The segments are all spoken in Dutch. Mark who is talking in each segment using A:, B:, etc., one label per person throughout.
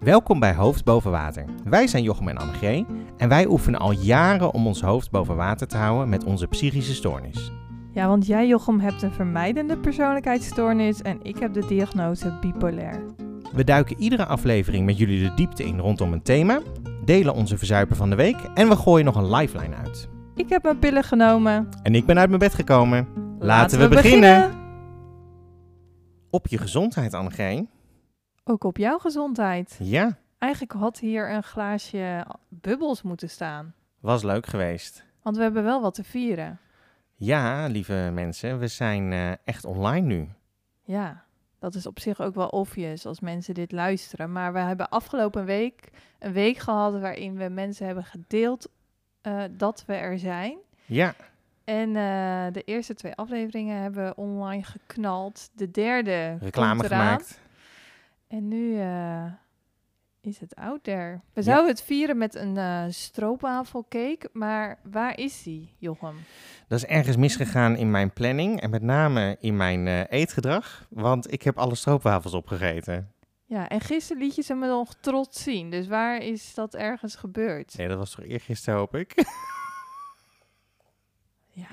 A: Welkom bij Hoofd Boven Water. Wij zijn Jochem en Annegee en wij oefenen al jaren om ons hoofd boven water te houden met onze psychische stoornis.
B: Ja, want jij, Jochem, hebt een vermijdende persoonlijkheidsstoornis en ik heb de diagnose bipolair.
A: We duiken iedere aflevering met jullie de diepte in rondom een thema, delen onze verzuipen van de week en we gooien nog een lifeline uit.
B: Ik heb mijn pillen genomen.
A: En ik ben uit mijn bed gekomen. Laten, we, beginnen. Op je gezondheid, Annegee.
B: Ook op jouw gezondheid.
A: Ja,
B: Eigenlijk had hier een glaasje bubbels moeten staan.
A: was leuk geweest.
B: Want we hebben wel wat te vieren.
A: Ja, lieve mensen, we zijn eh, echt online nu.
B: Ja, dat is op zich ook wel obvious als mensen dit luisteren. Maar we hebben afgelopen week een week gehad waarin we mensen hebben gedeeld eh, dat we er zijn.
A: Ja,
B: En eh, de eerste twee afleveringen hebben we online geknald. De derde
A: reclame gemaakt.
B: En nu eh, is het out there. We zouden het vieren met een eh stroopwafelcake, maar waar is die, Jochem?
A: Dat is ergens misgegaan in mijn planning en met name in mijn eh, eetgedrag, want ik heb alle stroopwafels opgegeten.
B: Ja, en gisteren liet je ze me nog trots zien. Dus waar is dat ergens gebeurd?
A: Nee, dat was toch eergisteren, hoop ik?
B: Ja,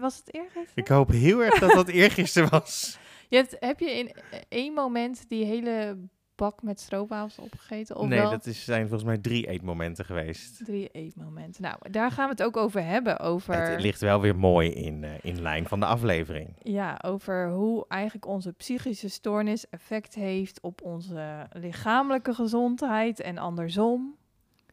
B: was het ergens?
A: ik hoop heel erg dat dat eergisteren was.
B: Je hebt, heb je in één moment die hele bak met stroopwafels opgegeten? Of
A: nee,
B: wel
A: dat is, zijn volgens mij drie eetmomenten geweest.
B: drie eetmomenten? Nou, daar gaan we het ook over hebben. Over...
A: Het ligt wel weer mooi in, eh, in lijn van de aflevering.
B: Ja, over hoe eigenlijk onze psychische stoornis effect heeft op onze lichamelijke gezondheid en andersom.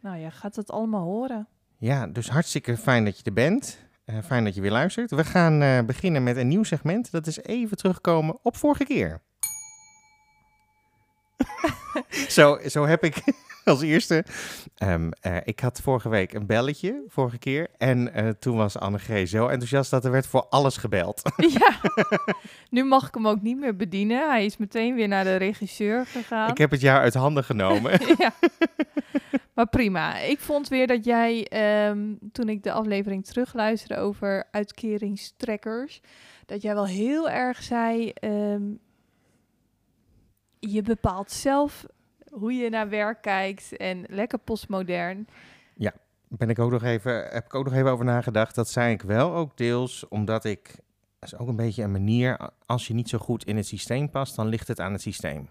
B: Nou, je gaat het allemaal horen.
A: Ja, dus hartstikke fijn dat je er bent. Eh, fijn dat je weer luistert. We gaan eh, beginnen met een nieuw segment. Dat is even terugkomen op vorige keer. zo, zo heb ik als eerste. ehm, eh, ik had vorige week een belletje, vorige keer. En eh, toen was Annegee zo enthousiast dat er werd voor alles gebeld.
B: ja, nu mag ik hem ook niet meer bedienen. Hij is meteen weer naar de regisseur gegaan.
A: ik heb het jaar uit handen genomen.
B: ja. Maar prima. Ik vond weer dat jij, ehm, toen ik de aflevering terugluisterde over uitkeringstrekkers, dat jij wel heel erg zei, ehm, je bepaalt zelf hoe je naar werk kijkt en lekker postmodern.
A: ben ik ook nog even, heb ik ook nog even over nagedacht. Dat zei ik wel ook deels omdat ik. Dat is ook een beetje een manier. Als je niet zo goed in het systeem past, dan ligt het aan het systeem.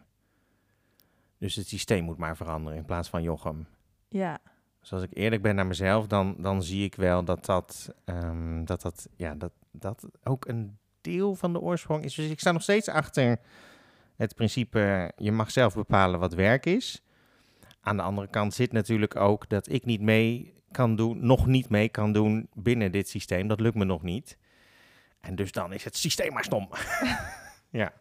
A: Dus het systeem moet maar veranderen in plaats van Jochem.
B: Ja,
A: Dus als ik eerlijk ben naar mezelf, dan, dan zie ik wel dat dat, ehm, dat, dat, ja, dat, dat ook een deel van de oorsprong is. Dus ik sta nog steeds achter het principe: je mag zelf bepalen wat werk is. Aan de andere kant zit natuurlijk ook dat ik niet mee kan doen, nog niet mee kan doen binnen dit systeem. Dat lukt me nog niet. En dus dan is het systeem maar stom. ja.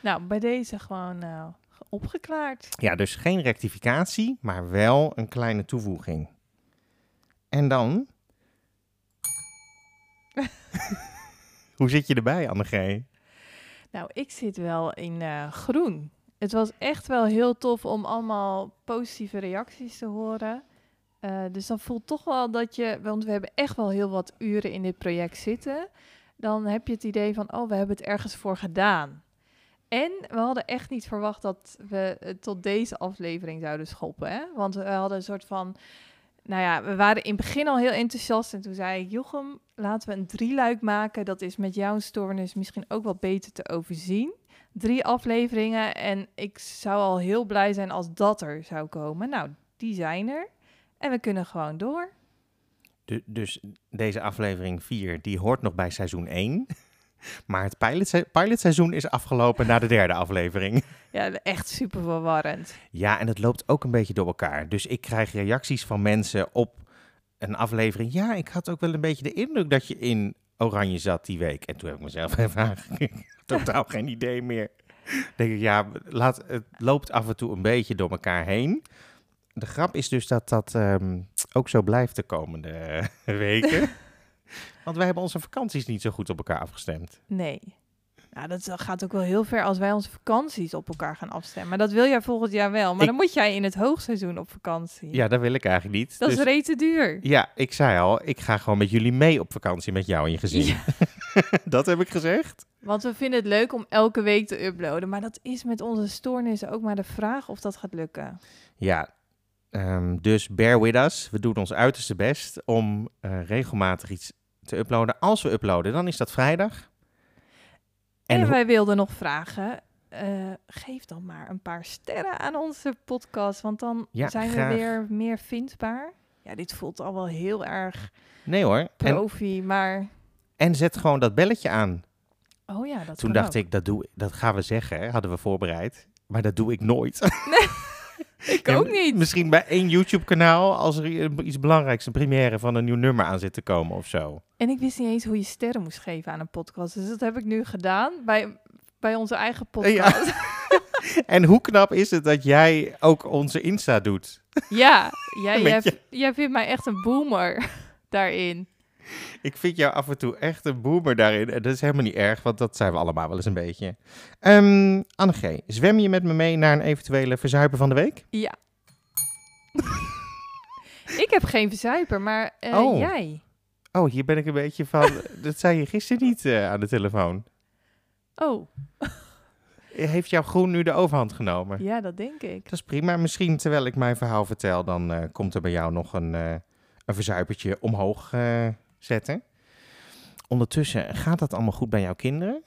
B: nou bij deze gewoon eh, opgeklaard.
A: ja, dus geen rectificatie, maar wel een kleine toevoeging. En dan. Hoe zit je erbij, Annegee?
B: Nou, ik zit wel in eh, groen. Het was echt wel heel tof om allemaal positieve reacties te horen. Eh, dus dan voelt toch wel dat je, want we hebben echt wel heel wat uren in dit project zitten. Dan heb je het idee van, oh, we hebben het ergens voor gedaan. En we hadden echt niet verwacht dat we het tot deze aflevering zouden schoppen. Hè? Want we hadden een soort van, nou ja, we waren in het begin al heel enthousiast. En toen zei ik, Jochem, laten we een drieluik maken. Dat is met jouw stoornis misschien ook wel beter te overzien. Drie afleveringen en ik zou al heel blij zijn als dat er zou komen. Nou, die zijn er. En we kunnen gewoon door.
A: Du- dus deze aflevering 4, die hoort nog bij seizoen 1. Maar het pilotse- pilotseizoen is afgelopen na de derde aflevering.
B: Ja, echt super verwarrend.
A: Ja, en het loopt ook een beetje door elkaar. Dus ik krijg reacties van mensen op een aflevering. Ja, ik had ook wel een beetje de indruk dat je in oranje zat die week. En toen heb ik mezelf even. Totaal geen idee meer. denk ik, ja, laat, het loopt af en toe een beetje door elkaar heen. De grap is dus dat dat ehm, ook zo blijft de komende weken. Want wij hebben onze vakanties niet zo goed op elkaar afgestemd.
B: Nee. Nou, dat gaat ook wel heel ver als wij onze vakanties op elkaar gaan afstemmen. Maar dat wil jij volgend jaar wel. Maar
A: Ik-
B: dan moet jij in het hoogseizoen op vakantie.
A: Ja, dat wil ik eigenlijk niet.
B: Dat
A: Dus-
B: is rete duur.
A: Ja, ik zei al, ik ga gewoon met jullie mee op vakantie met jou en je gezin.
B: Ja.
A: dat heb ik gezegd.
B: Want we vinden het leuk om elke week te uploaden. Maar dat is met onze stoornissen ook maar de vraag of dat gaat lukken.
A: Ja, ehm, dus bear with us. We doen ons uiterste best om eh, regelmatig iets te uploaden. Als we uploaden, dan is dat vrijdag.
B: En, wij wilden nog vragen, eh, geef dan maar een paar sterren aan onze podcast. Want dan
A: Ja,
B: zijn
A: graag.
B: we weer meer vindbaar. Ja, dit voelt al wel heel erg
A: Nee hoor. En,
B: profi, maar...
A: en zet gewoon dat belletje aan.
B: Oh ja, dat
A: Toen dacht
B: ook.
A: ik, dat, doe, dat gaan we zeggen, hadden we voorbereid. Maar dat doe ik nooit.
B: Ik ook niet.
A: Misschien bij één YouTube-kanaal, als er iets belangrijks, een première van een nieuw nummer aan zit te komen of zo.
B: En ik wist niet eens hoe je sterren moest geven aan een podcast. Dus dat heb ik nu gedaan bij, bij onze eigen podcast.
A: En hoe knap is het dat jij ook onze Insta doet?
B: Ja, jij, jij, jij vindt mij echt een boomer daarin.
A: Ik vind jou af en toe echt een boomer daarin. En dat is helemaal niet erg, want dat zijn we allemaal wel eens een beetje. Ehm Anne G., zwem je met me mee naar een eventuele verzuipen van de week?
B: Ja. ik heb geen verzuiper, maar eh,
A: Oh.
B: jij?
A: Oh, hier ben ik een beetje van... dat zei je gisteren niet eh, aan de telefoon.
B: Oh,
A: Heeft jouw groen nu de overhand genomen?
B: ja, dat denk ik.
A: Dat is prima. Misschien terwijl ik mijn verhaal vertel, dan eh, komt er bij jou nog een, eh een verzuipertje omhoog eh, zetten. Ondertussen, gaat dat allemaal goed bij jouw kinderen?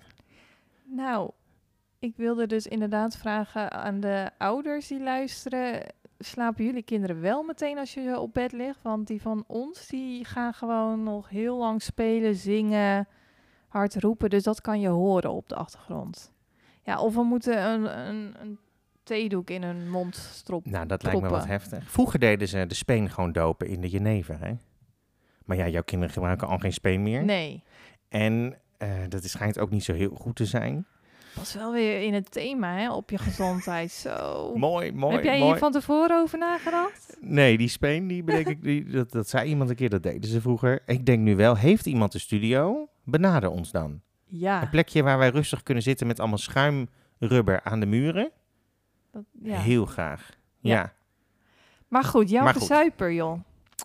B: Nou, ik wilde dus inderdaad vragen aan de ouders die luisteren. Slapen jullie kinderen wel meteen als je op bed ligt? Want die van ons, die gaan gewoon nog heel lang spelen, zingen, hard roepen. Dus dat kan je horen op de achtergrond. Ja, of we moeten een, een, een theedoek in hun mond stroppen.
A: Nou, dat lijkt me wat heftig. Vroeger deden ze de speen gewoon dopen in de jenever, hè? Maar ja, jouw kinderen gebruiken al geen speen meer.
B: Nee,
A: En eh, dat is- schijnt ook niet zo heel goed te zijn.
B: pas wel weer in het thema, hè, op je gezondheid. Zo.
A: Mooi, mooi,
B: Heb jij
A: mooi.
B: hier van tevoren over nagedacht?
A: Nee, die speen, die bedenk ik, die, dat, dat zei iemand een keer, dat deden ze vroeger. Ik denk nu wel, heeft iemand een studio? Benader ons dan.
B: Ja.
A: Een plekje waar wij rustig kunnen zitten met allemaal schuimrubber aan de muren.
B: Dat, ja.
A: Heel graag.
B: Ja.
A: Ja.
B: Maar goed, jouw verzuiper, joh.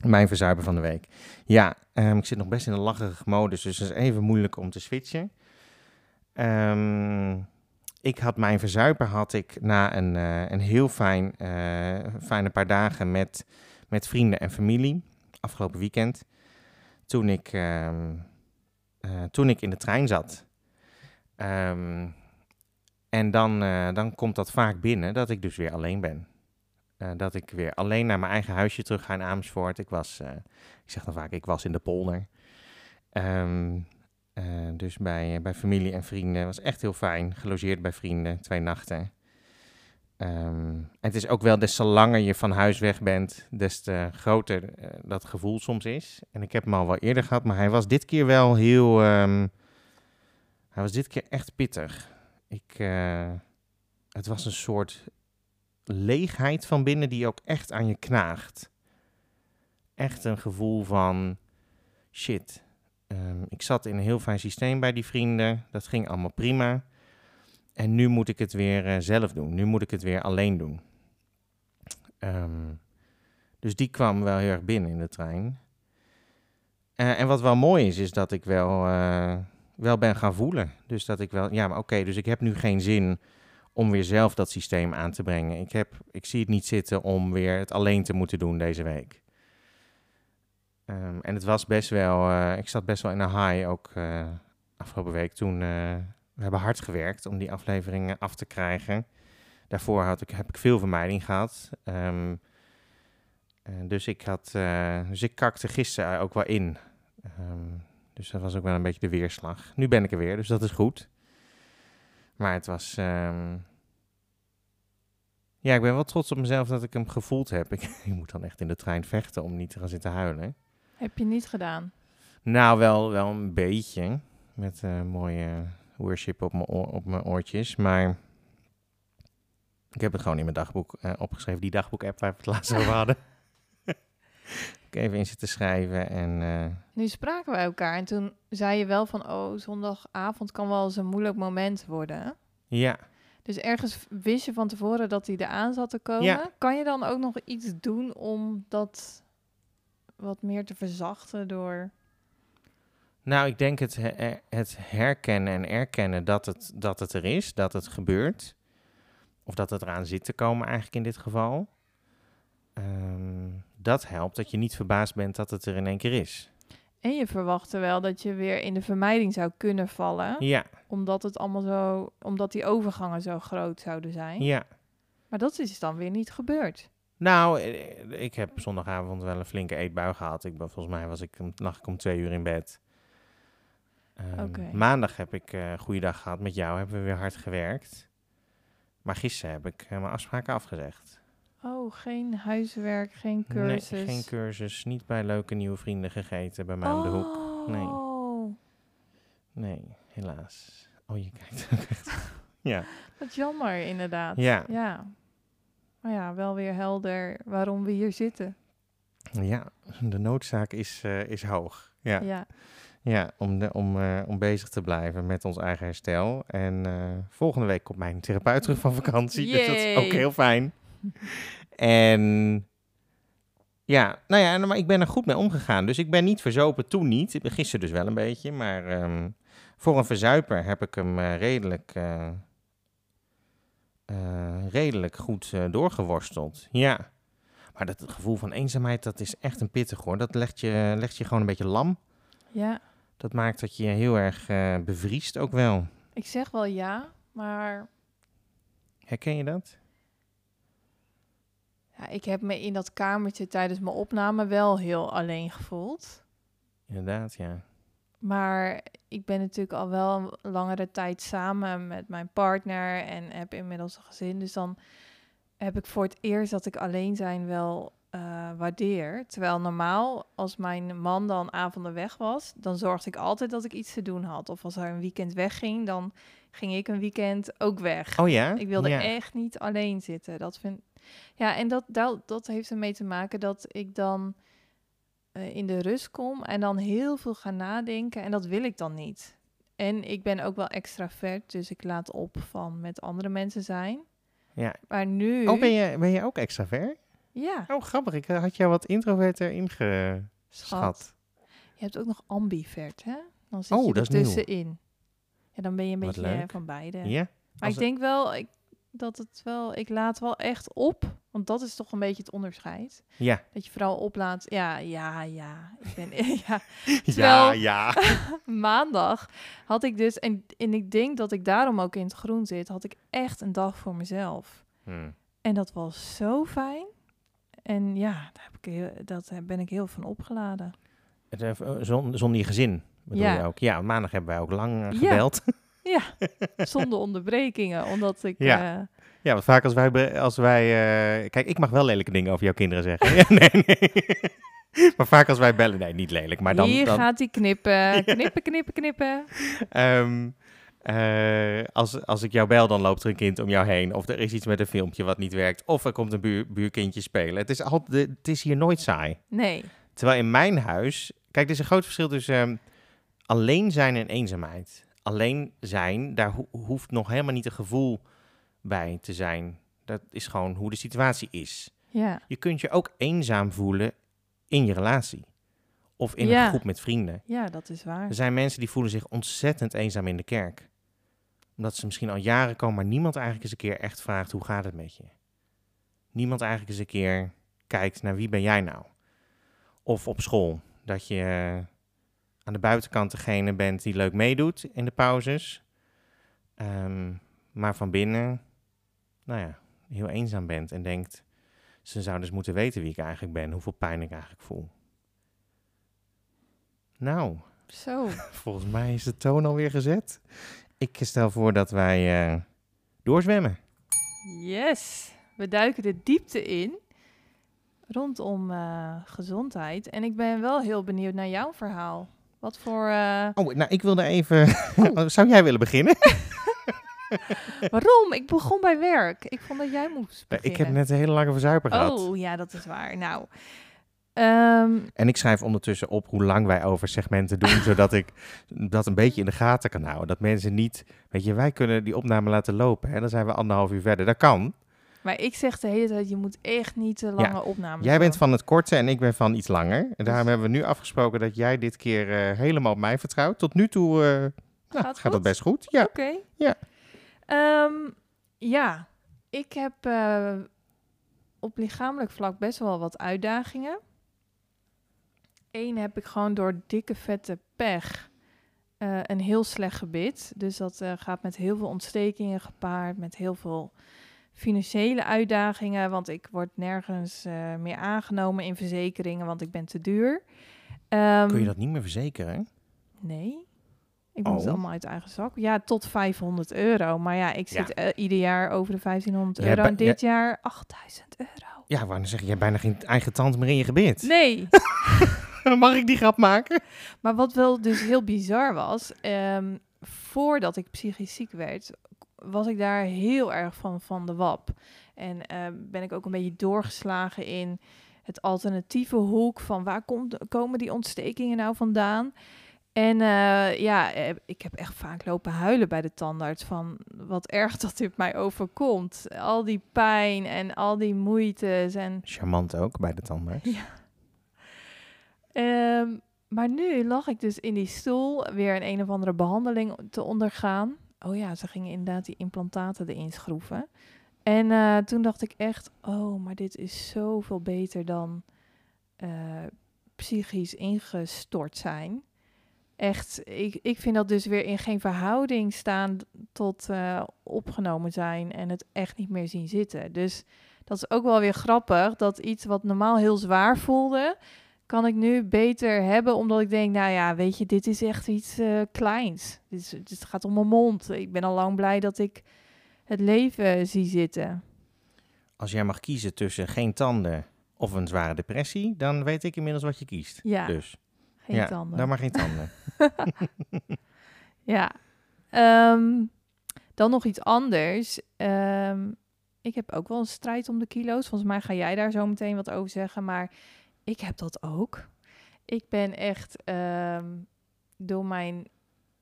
A: Mijn verzuipen van de week. Ja, ehm, ik zit nog best in een lachige modus, dus het is even moeilijk om te switchen. Ehm, ik had mijn verzuiper had ik na een, eh, een heel fijn, eh, fijne paar dagen met, met vrienden en familie afgelopen weekend. Toen ik, ehm, eh, toen ik in de trein zat. En dan, dan komt dat vaak binnen dat ik dus weer alleen ben. Eh, dat ik weer alleen naar mijn eigen huisje terug ga in Amersfoort. Ik was, eh, ik zeg dan vaak, ik was in de polder. Ehm, eh, dus bij, bij familie en vrienden. was echt heel fijn. Gelogeerd bij vrienden, twee nachten. Ehm, het is ook wel, des langer je van huis weg bent, des te groter dat gevoel soms is. En ik heb hem al wel eerder gehad, maar hij was dit keer wel heel... ehm, hij was dit keer echt pittig. Ik, het was een soort leegheid van binnen die ook echt aan je knaagt. Echt een gevoel van shit. ehm, ik zat in een heel fijn systeem bij die vrienden. Dat ging allemaal prima. En nu moet ik het weer eh, zelf doen. Nu moet ik het weer alleen doen. Ehm, dus die kwam wel heel erg binnen in de trein. Eh, en wat wel mooi is, is dat ik wel, eh, wel ben gaan voelen. Dus dat ik wel, ja, maar oké, dus ik heb nu geen zin om weer zelf dat systeem aan te brengen. Ik, heb, ik zie het niet zitten om weer het alleen te moeten doen deze week. Ehm, en het was best wel, eh, ik zat best wel in een high ook eh, afgelopen week toen eh, we hebben hard gewerkt om die afleveringen af te krijgen. Daarvoor had ik, heb ik veel vermijding gehad. Ehm, eh, dus, ik had, dus ik kakte gisteren ook wel in. Ehm, dus dat was ook wel een beetje de weerslag. Nu ben ik er weer, dus dat is goed. Maar het was. Ja, ik ben wel trots op mezelf dat ik hem gevoeld heb. Ik, ik moet dan echt in de trein vechten om niet te gaan zitten huilen.
B: Heb je niet gedaan?
A: Nou, wel, wel een beetje. Met eh, mooie worship op mijn, op mijn oortjes. Maar ik heb het gewoon in mijn dagboek eh, opgeschreven. Die dagboek-app waar we het laatst over hadden. ik even in zitten schrijven. En eh,
B: Nu spraken we elkaar en toen zei je wel van... oh, zondagavond kan wel eens een moeilijk moment worden.
A: ja,
B: Dus ergens wist je van tevoren dat hij eraan zat te komen.
A: Ja.
B: Kan je dan ook nog iets doen om dat wat meer te verzachten door...
A: Nou, ik denk het, he- het herkennen en erkennen dat het, dat het er is, dat het gebeurt. Of dat het eraan zit te komen eigenlijk in dit geval. Ehm, dat helpt, dat je niet verbaasd bent dat het er in één keer is.
B: En je verwachtte wel dat je weer in de vermijding zou kunnen vallen.
A: Ja,
B: Omdat het allemaal zo, omdat die overgangen zo groot zouden zijn.
A: ja.
B: Maar dat is dan weer niet gebeurd.
A: Nou, eh, ik heb zondagavond wel een flinke eetbui gehad. Ik ben, volgens mij was ik, om- lag ik om twee uur in bed. Ehm. Maandag heb ik een goede dag gehad met jou. Hebben we weer hard gewerkt. Maar gisteren heb ik eh, mijn afspraken afgezegd.
B: Oh, geen huiswerk, geen cursus.
A: Nee, geen cursus. Niet bij leuke nieuwe vrienden gegeten bij mij om de hoek. Nee.
B: Oh,
A: Nee, helaas. Oh, je kijkt ook echt. ja.
B: wat jammer inderdaad.
A: Ja.
B: Ja. Maar ja, wel weer helder waarom we hier zitten.
A: ja, de noodzaak is, eh, is hoog. Ja.
B: Ja.
A: Ja, om, de, om, eh, om bezig te blijven met ons eigen herstel. En eh, volgende week komt mijn therapeut terug van vakantie. Dus dat is ook heel fijn. En ja, nou ja, maar ik ben er goed mee omgegaan. Dus ik ben niet verzopen, toen niet. Ik ben Gisteren dus wel een beetje. Maar ehm, voor een verzuiper heb ik hem eh, redelijk, eh, eh, redelijk goed doorgeworsteld. Ja. Maar dat gevoel van eenzaamheid, dat is echt een pittig hoor. Dat legt je, legt je gewoon een beetje lam.
B: ja,
A: Dat maakt dat je heel erg bevriest ook wel.
B: ik zeg wel ja, maar
A: Herken je dat?
B: Ja, ik heb me in dat kamertje tijdens mijn opname wel heel alleen gevoeld.
A: Inderdaad, ja.
B: Maar ik ben natuurlijk al wel een langere tijd samen met mijn partner en heb inmiddels een gezin. Dus dan heb ik voor het eerst dat ik alleen zijn wel eh, waardeer. Terwijl normaal, als mijn man dan avonden weg was, dan zorgde ik altijd dat ik iets te doen had. Of als hij een weekend wegging, dan ging ik een weekend ook weg.
A: Oh ja?
B: Ik wilde
A: ja.
B: echt niet alleen zitten. Dat vind... Ja, en dat, dat, dat heeft ermee te maken dat ik dan eh, in de rust kom en dan heel veel ga nadenken. En dat wil ik dan niet. En ik ben ook wel extravert, dus ik laat op van met andere mensen zijn.
A: Ja.
B: Maar nu...
A: Oh, ben je, ben je ook extravert?
B: Ja,
A: Oh, grappig. Ik eh, had jou wat introverter ingeschat.
B: schat. Je hebt ook nog ambivert, hè? Dan zit
A: Oh,
B: je er
A: nieuw.
B: tussenin. Ja, dan ben je een
A: Wat
B: beetje eh,
A: leuk.
B: van beide.
A: Ja?
B: Maar
A: Als
B: ik denk wel ik, dat het wel... Ik laat wel echt op, want dat is toch een beetje het onderscheid.
A: Ja.
B: Dat je vooral oplaat. Ja, ja, ja. Ik ben, ja.
A: Ja,
B: Terwijl-
A: ja.
B: Maandag had ik dus, en, en ik denk dat ik daarom ook in het groen zit, had ik echt een dag voor mezelf.
A: Hm.
B: En dat was zo fijn. En ja, daar heb ik heel, dat ben ik heel van opgeladen.
A: Het, eh, zon- Zonder je gezin bedoel
B: Ja.
A: je ook? Ja, maandag hebben wij ook lang eh,
B: Ja. Ja, zonder onderbrekingen, omdat ik...
A: Ja.
B: eh,
A: Ja, want vaak als wij... Als wij eh, kijk, ik mag wel lelijke dingen over jouw kinderen zeggen. Ja, nee, nee. maar vaak als wij bellen... Nee, niet lelijk, maar dan...
B: hier
A: dan
B: gaat hij knippen, knippen, knippen, knippen.
A: Ehm, eh, als, als ik jou bel, dan loopt er een kind om jou heen. Of er is iets met een filmpje wat niet werkt. Of er komt een buur, buurkindje spelen. Het is, al, de, het is hier nooit saai.
B: Nee,
A: Terwijl in mijn huis... Kijk, er is een groot verschil tussen ehm, alleen zijn en eenzaamheid. Alleen zijn, daar ho- hoeft nog helemaal niet een gevoel bij te zijn. Dat is gewoon hoe de situatie is.
B: ja,
A: Je kunt je ook eenzaam voelen in je relatie. Of in
B: Ja.
A: een groep met vrienden.
B: ja, dat is waar.
A: Er zijn mensen die voelen zich ontzettend eenzaam in de kerk. Omdat ze misschien al jaren komen, maar niemand eigenlijk eens een keer echt vraagt hoe gaat het met je. Niemand eigenlijk eens een keer kijkt naar wie ben jij nou. Of op school, dat je aan de buitenkant degene bent die leuk meedoet in de pauzes. Ehm, maar van binnen, nou ja, heel eenzaam bent en denkt, ze zouden dus moeten weten wie ik eigenlijk ben, hoeveel pijn ik eigenlijk voel. Nou,
B: Zo,
A: Volgens mij is de toon alweer gezet. Ik stel voor dat wij eh, doorzwemmen.
B: yes. We duiken de diepte in rondom eh, gezondheid. En ik ben wel heel benieuwd naar jouw verhaal. Wat voor... eh,
A: Oh, nou, ik wilde even... Zou jij willen beginnen?
B: Waarom? Ik begon bij werk. Ik vond dat jij moest beginnen.
A: ik heb net een hele lange verzuiper gehad.
B: Oh, ja, dat is waar. Nou, ehm,
A: En ik schrijf ondertussen op hoe lang wij over segmenten doen, zodat ik dat een beetje in de gaten kan houden. Dat mensen niet... Weet je, wij kunnen die opname laten lopen. Hè? Dan zijn we anderhalf uur verder. Dat kan.
B: Maar ik zeg de hele tijd, je moet echt niet te lange opnames
A: Jij bent van het korte en ik ben van iets langer. En daarom hebben we nu afgesproken dat jij dit keer eh, helemaal op mij vertrouwt. Tot nu toe eh, nou,
B: Gaat
A: dat best goed. Ja.
B: Oké.
A: Ja.
B: Ehm, ja, ik heb eh, op lichamelijk vlak best wel wat uitdagingen. Eén heb ik gewoon door dikke vette pech een heel slecht gebit. Dus dat gaat met heel veel ontstekingen gepaard, met heel veel financiële uitdagingen. Want ik word nergens eh, meer aangenomen in verzekeringen, want ik ben te duur. Ehm,
A: Kun je dat niet meer verzekeren?
B: Nee. Ik moet het
A: Oh.
B: allemaal uit eigen zak. Ja, tot 500 euro. Maar ja, ik zit eh, ieder jaar over de 1500
A: Jij
B: euro. En dit jaar 8000 euro.
A: Ja, waarom zeg je, je hebt bijna geen eigen tand meer in je gebit.
B: Nee.
A: Mag ik die grap maken?
B: maar wat wel dus heel bizar was... ehm, voordat ik psychisch ziek werd... was ik daar heel erg van, van de wap. En eh, ben ik ook een beetje doorgeslagen in het alternatieve hoek... van waar komt, komen die ontstekingen nou vandaan... En eh, ja, eh, ik heb echt vaak lopen huilen bij de tandarts van wat erg dat dit mij overkomt. Al die pijn en al die moeites en
A: Charmant ook bij de tandarts.
B: Ehm, maar nu lag ik dus in die stoel weer een een of andere behandeling te ondergaan. Oh ja, ze gingen inderdaad die implantaten erin schroeven. En eh, toen dacht ik echt, oh, maar dit is zoveel beter dan eh, psychisch ingestort zijn. Echt, ik, ik vind dat dus weer in geen verhouding staan tot eh, opgenomen zijn en het echt niet meer zien zitten. Dus dat is ook wel weer grappig, dat iets wat normaal heel zwaar voelde, kan ik nu beter hebben, omdat ik denk, nou ja, weet je, dit is echt iets eh, kleins. Dit, is, dit gaat om mijn mond. Ik ben al lang blij dat ik het leven zie zitten.
A: Als jij mag kiezen tussen geen tanden of een zware depressie, dan weet ik inmiddels wat je kiest.
B: Ja,
A: Dus
B: geen
A: ja,
B: tanden.
A: dan maar geen tanden.
B: Ja. Ehm, dan nog iets anders. Ehm, ik heb ook wel een strijd om de kilo's. Volgens mij ga jij daar zo meteen wat over zeggen. Maar ik heb dat ook. Ik ben echt ehm, door mijn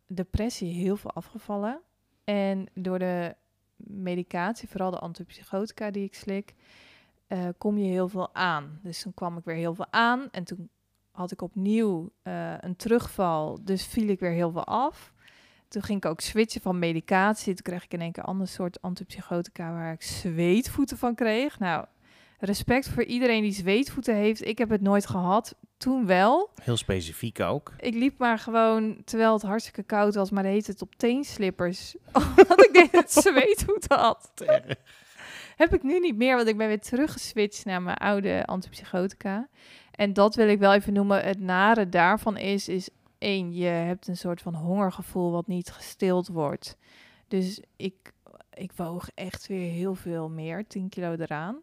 B: depressie heel veel afgevallen. En door de medicatie, vooral de antipsychotica die ik slik, eh, kom je heel veel aan. Dus toen kwam ik weer heel veel aan. En toen had ik opnieuw eh, een terugval. Dus viel ik weer heel veel af. Toen ging ik ook switchen van medicatie. Toen kreeg ik in één keer een ander soort antipsychotica waar ik zweetvoeten van kreeg. Nou, respect voor iedereen die zweetvoeten heeft. Ik heb het nooit gehad. Toen wel.
A: Heel specifiek ook.
B: Ik liep maar gewoon, terwijl het hartstikke koud was, maar heet het op teenslippers. Omdat ik deed het zweetvoeten had. Heb ik nu niet meer, want ik ben weer teruggeswitcht naar mijn oude antipsychotica. En dat wil ik wel even noemen. Het nare daarvan is, is één, je hebt een soort van hongergevoel wat niet gestild wordt. Dus ik, ik woog echt weer heel veel meer, 10 kilo eraan.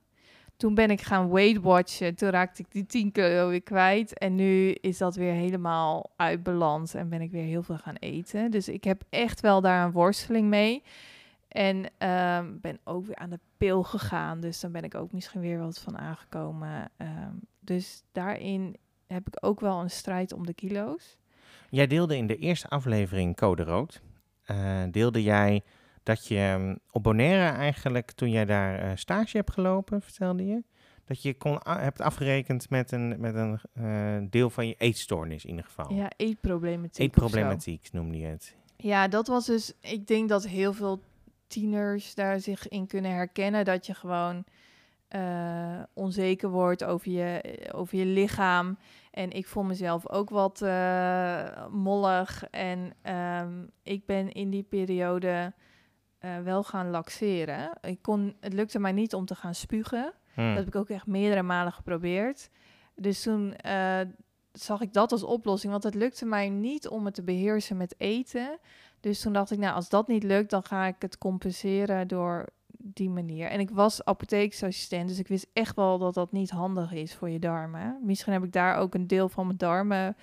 B: Toen ben ik gaan weight watchen. Toen raakte ik die 10 kilo weer kwijt. En nu is dat weer helemaal uit balans. En ben ik weer heel veel gaan eten. Dus ik heb echt wel daar een worsteling mee. En ehm, ben ook weer aan de pil gegaan. Dus dan ben ik ook misschien weer wat van aangekomen. Ehm, dus daarin heb ik ook wel een strijd om de kilo's.
A: Jij deelde in de eerste aflevering Code Rood. eh, deelde jij dat je ehm, op Bonaire eigenlijk, toen jij daar eh, stage hebt gelopen, vertelde je, dat je kon, hebt afgerekend met een, met een eh, deel van je eetstoornis in ieder geval.
B: Ja, eetproblematiek.
A: Eetproblematiek noemde je het.
B: Ja, dat was dus. Ik denk dat heel veel tieners daar zich in kunnen herkennen. Dat je gewoon eh, onzeker wordt over je, over je lichaam. En ik voel mezelf ook wat mollig. En ehm, ik ben in die periode eh, wel gaan laxeren. Ik kon, het lukte mij niet om te gaan spugen.
A: Hm.
B: Dat heb ik ook echt meerdere malen geprobeerd. Dus toen eh, zag ik dat als oplossing, want het lukte mij niet om het te beheersen met eten. Dus toen dacht ik, nou, als dat niet lukt, dan ga ik het compenseren door die manier. En ik was apotheeksassistent, dus ik wist echt wel dat dat niet handig is voor je darmen. Misschien heb ik daar ook een deel van mijn darmen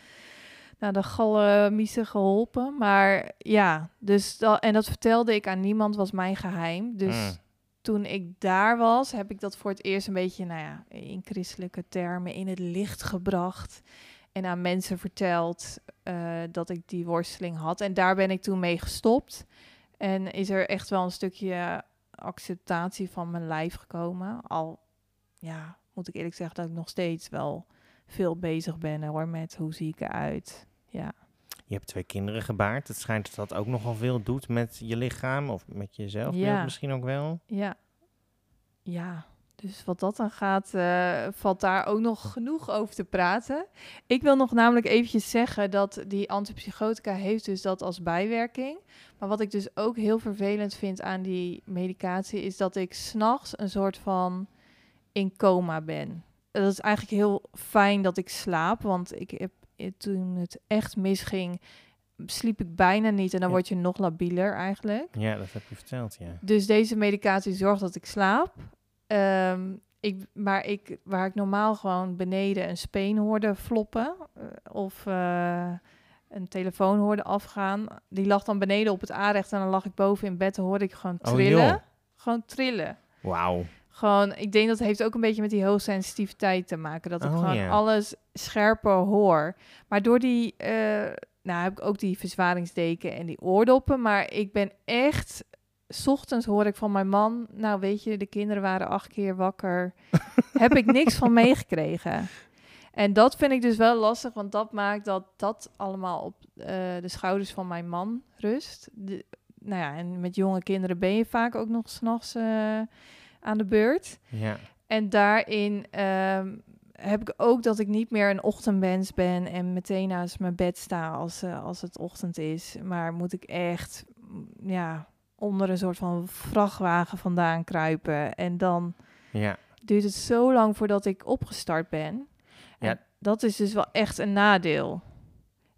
B: naar de galmiezen geholpen. Maar ja, dus dat, en dat vertelde ik aan niemand, was mijn geheim. Dus
A: Mm.
B: toen ik daar was, heb ik dat voor het eerst een beetje, nou ja, in christelijke termen in het licht gebracht. En aan mensen verteld eh, dat ik die worsteling had. En daar ben ik toen mee gestopt. En is er echt wel een stukje acceptatie van mijn lijf gekomen. Al, ja, moet ik eerlijk zeggen dat ik nog steeds wel veel bezig ben hoor, met hoe zie ik eruit. Ja.
A: Je hebt twee kinderen gebaard. Het schijnt dat dat ook nogal veel doet met je lichaam of met jezelf
B: Ja.
A: misschien ook wel.
B: Ja. Ja. Dus wat dat dan gaat, eh, valt daar ook nog genoeg over te praten. Ik wil nog namelijk eventjes zeggen dat die antipsychotica heeft dus dat als bijwerking. Maar wat ik dus ook heel vervelend vind aan die medicatie... is dat ik s'nachts een soort van in coma ben. Dat is eigenlijk heel fijn dat ik slaap, want ik heb toen het echt misging... sliep ik bijna niet en dan
A: Ja.
B: word je nog labieler eigenlijk.
A: Ja, dat heb je verteld, ja.
B: Dus deze medicatie zorgt dat ik slaap. Ehm, ik, maar ik, waar ik normaal gewoon beneden een speen hoorde floppen eh, of eh, een telefoon hoorde afgaan, die lag dan beneden op het aanrecht en dan lag ik boven in bed en hoorde ik gewoon
A: Oh,
B: trillen. gewoon trillen.
A: Wauw.
B: Gewoon, ik denk dat het heeft ook een beetje met die hoogsensitiviteit te maken. Dat ik
A: Oh,
B: gewoon alles scherper hoor. Maar door die, eh, nou heb ik ook die verzwaringsdeken en die oordoppen. Maar ik ben echt, 's ochtends hoor ik van mijn man, nou weet je, de kinderen waren acht keer wakker. heb ik niks van meegekregen. En dat vind ik dus wel lastig, want dat maakt dat dat allemaal op eh, de schouders van mijn man rust. De, nou ja, en met jonge kinderen ben je vaak ook nog s'nachts eh aan de beurt.
A: Ja.
B: En daarin ehm, heb ik ook dat ik niet meer een ochtendmens ben en meteen naast mijn bed sta als, eh, als het ochtend is. Maar moet ik echt mm, ja, onder een soort van vrachtwagen vandaan kruipen. En dan
A: Ja.
B: duurt het zo lang voordat ik opgestart ben. En
A: Ja.
B: dat is dus wel echt een nadeel.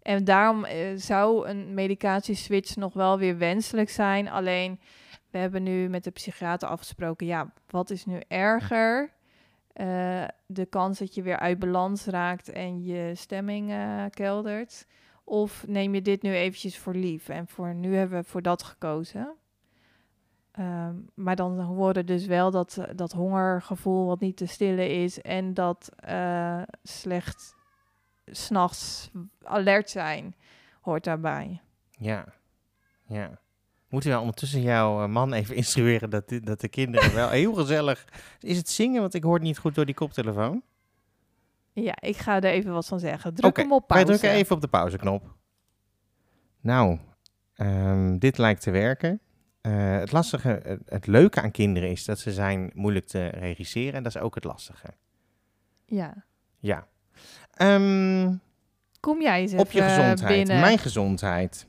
B: En daarom eh, zou een medicatieswitch nog wel weer wenselijk zijn. Alleen, we hebben nu met de psychiater afgesproken... ja, wat is nu erger? Eh, de kans dat je weer uit balans raakt en je stemming eh, keldert... of neem je dit nu eventjes voor lief? En voor nu hebben we voor dat gekozen. Ehm, maar dan horen dus wel dat, eh, dat hongergevoel wat niet te stillen is... en dat eh, slecht s'nachts alert zijn hoort daarbij.
A: Ja. Ja. Moeten we ondertussen jouw eh, man even instrueren dat, dat de kinderen wel heel gezellig... Is het zingen? Want ik hoor het niet goed door die koptelefoon.
B: Ja, ik ga er even wat van zeggen. Druk hem op
A: Wij
B: pauze.
A: drukken even op de pauzeknop. Nou, ehm, dit lijkt te werken. Eh, het lastige, het, leuke aan kinderen is dat ze zijn moeilijk te regisseren. En dat is ook het lastige.
B: Ja.
A: Ja. Ehm,
B: Kom jij eens
A: op je gezondheid.
B: binnen.
A: Mijn gezondheid.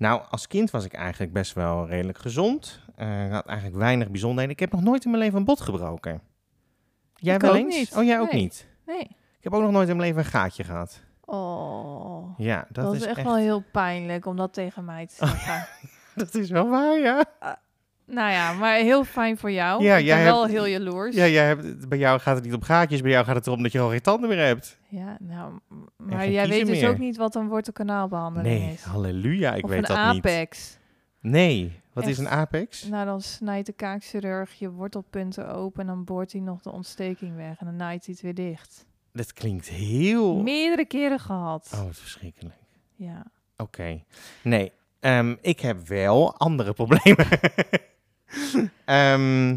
A: Nou, als kind was ik eigenlijk best wel redelijk gezond. Eh, Ik had eigenlijk weinig bijzonderheden. Ik heb nog nooit in mijn leven een bot gebroken. Jij
B: Ik
A: wel eens?
B: niet.
A: Oh, jij ook niet?
B: Nee.
A: Ik heb ook nog nooit in mijn leven een gaatje gehad.
B: Oh,
A: Ja, dat,
B: dat, is echt, wel heel pijnlijk om dat tegen mij te zeggen.
A: Dat is wel waar, ja.
B: Nou ja, maar heel fijn voor jou.
A: Ja,
B: ik
A: jij
B: ben wel
A: hebt-
B: heel jaloers.
A: Ja, jij hebt, bij jou gaat het niet om gaatjes, bij jou gaat het erom dat je gewoon geen tanden meer hebt.
B: Ja, nou, maar jij weet dus ook niet wat een wortelkanaalbehandeling
A: Nee,
B: is.
A: halleluja, ik
B: of
A: weet
B: een
A: dat
B: apex.
A: niet. Nee, wat is een apex?
B: Nou, dan snijdt de kaakchirurg je wortelpunten open en dan boort hij nog de ontsteking weg en dan naait hij het weer dicht.
A: Dat klinkt heel...
B: Meerdere keren gehad.
A: Oh, wat verschrikkelijk.
B: Ja.
A: Oké. Nee, ehm, ik heb wel andere problemen. Ehm,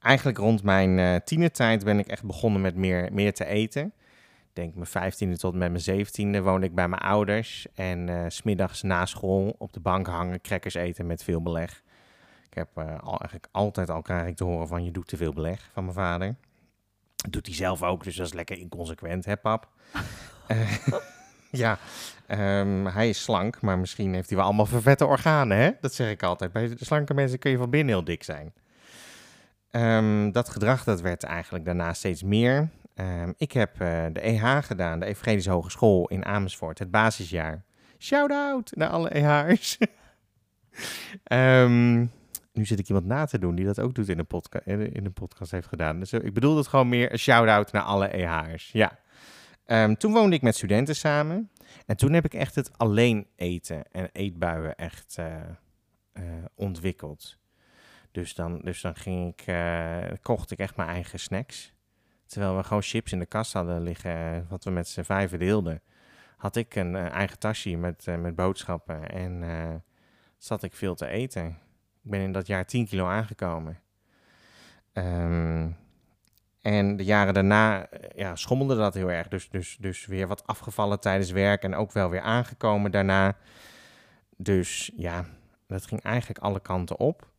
A: eigenlijk rond mijn eh tienertijd ben ik echt begonnen met meer, meer te eten. Ik denk mijn vijftiende tot met mijn zeventiende woonde ik bij mijn ouders. En s smiddags na school op de bank hangen, crackers eten met veel beleg. Ik heb eh, al, eigenlijk altijd al krijg ik te horen van je doet te veel beleg van mijn vader. Dat doet hij zelf ook, dus dat is lekker inconsequent, hè pap? Ja, Ehm, hij is slank, maar misschien heeft hij wel allemaal vervette organen, hè? Dat zeg ik altijd. Bij slanke mensen kun je van binnen heel dik zijn. Ehm, dat gedrag dat werd eigenlijk daarna steeds meer. Ehm, ik heb eh, de EH gedaan, de Evangelische Hogeschool in Amersfoort, het basisjaar. Shout-out naar alle EH'ers. Nu zit ik iemand na te doen die dat ook doet in de, podca in podcast heeft gedaan. Dus eh, ik bedoel het gewoon meer een shout-out naar alle EH'ers. Ja. Ehm, toen woonde ik met studenten samen. En toen heb ik echt het alleen eten en eetbuien echt eh, eh, ontwikkeld. Dus dan, dus dan ging ik, eh, kocht ik echt mijn eigen snacks. Terwijl we gewoon chips in de kast hadden liggen, wat we met z'n vijven deelden. Had ik een eigen tasje met, met boodschappen en zat ik veel te eten. Ik ben in dat jaar 10 kilo aangekomen. Ehm, en de jaren daarna eh, ja, schommelde dat heel erg. Dus, dus, dus weer wat afgevallen tijdens werk en ook wel weer aangekomen daarna. Dus ja, dat ging eigenlijk alle kanten op.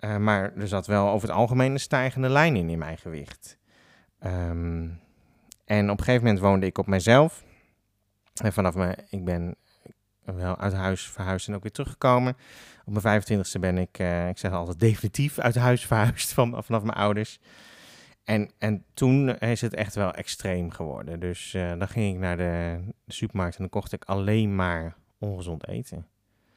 A: Uh, maar er zat wel over het algemeen een stijgende lijn in in mijn gewicht. Um, en op een gegeven moment woonde ik op mezelf. En vanaf me, ik ben wel uit huis verhuisd en ook weer teruggekomen. Op mijn 25ste ben ik, uh, ik zeg altijd definitief uit huis verhuisd van, vanaf mijn ouders. En, en toen is het echt wel extreem geworden. Dus uh, dan ging ik naar de, de supermarkt en dan kocht ik alleen maar ongezond eten.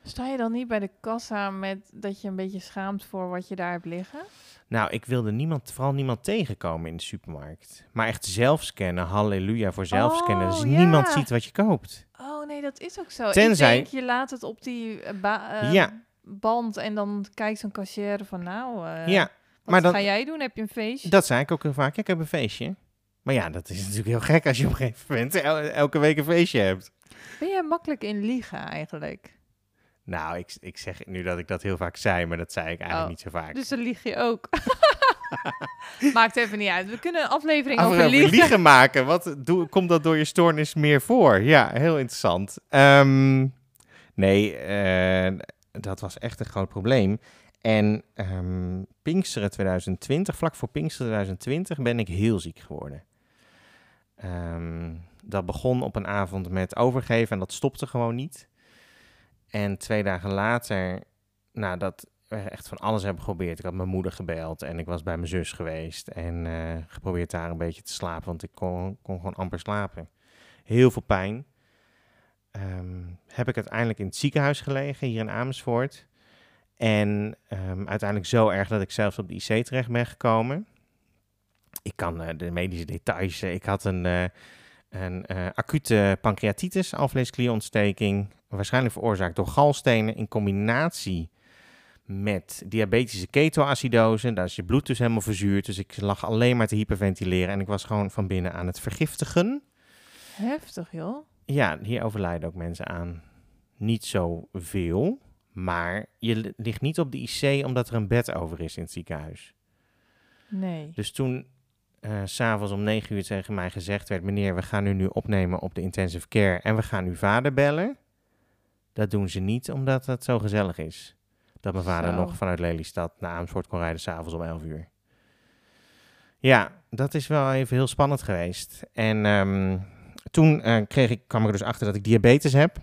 B: Sta je dan niet bij de kassa met dat je een beetje schaamt voor wat je daar hebt liggen?
A: Nou, ik wilde niemand, vooral niemand tegenkomen in de supermarkt. Maar echt zelf scannen, halleluja voor zelf scannen. Dus
B: Oh, ja.
A: niemand ziet wat je koopt.
B: Oh nee, dat is ook zo.
A: Tenzij-
B: Ik denk, je laat het op die eh, eh,
A: Ja.
B: band en dan kijkt zo'n cashier van nou, eh,
A: ja, maar dan-
B: ga jij doen? Heb je een feestje?
A: dat zei ik ook heel vaak. Ja, ik heb een feestje. Maar ja, dat is natuurlijk heel gek als je op een gegeven moment el- elke week een feestje hebt.
B: Ben jij makkelijk in liegen eigenlijk?
A: Nou, ik, ik zeg nu dat ik dat heel vaak zei, maar dat zei ik eigenlijk
B: Oh,
A: niet zo vaak.
B: Dus dan lieg je ook. Maakt even niet uit. We kunnen een aflevering
A: Af-
B: over liegen.
A: liegen maken. Wat doe, komt dat door je stoornis meer voor? Ja, heel interessant. Ehm, nee, eh, dat was echt een groot probleem. En ehm Pinksteren 2020, vlak voor Pinksteren 2020, ben ik heel ziek geworden. Ehm, dat begon op een avond met overgeven en dat stopte gewoon niet. En twee dagen later, nou, dat we echt van alles hebben geprobeerd. Ik had mijn moeder gebeld en ik was bij mijn zus geweest en eh, geprobeerd daar een beetje te slapen, want ik kon, kon gewoon amper slapen. Heel veel pijn. Ehm, heb ik uiteindelijk in het ziekenhuis gelegen, hier in Amersfoort. En ehm, uiteindelijk zo erg dat ik zelfs op de IC terecht ben gekomen. Ik kan eh, de medische details. eh, ik had een, eh, een acute pancreatitis, alvleesklierontsteking. Waarschijnlijk veroorzaakt door galstenen in combinatie met diabetische ketoacidose. Daar is je bloed dus helemaal verzuurd. Dus ik lag alleen maar te hyperventileren. En ik was gewoon van binnen aan het vergiftigen.
B: Heftig, joh.
A: Ja, hier overlijden ook mensen aan. Niet zoveel. Maar je li- ligt niet op de IC omdat er een bed over is in het ziekenhuis.
B: Nee.
A: Dus toen s s'avonds om negen uur tegen mij gezegd werd... meneer, we gaan u nu opnemen op de intensive care... en we gaan uw vader bellen. Dat doen ze niet omdat het zo gezellig is. Dat mijn vader
B: Zo.
A: nog vanuit Lelystad naar Amersfoort kon rijden... s'avonds om elf uur. Ja, dat is wel even heel spannend geweest. En ehm, toen eh, kreeg ik, kwam ik er dus achter dat ik diabetes heb.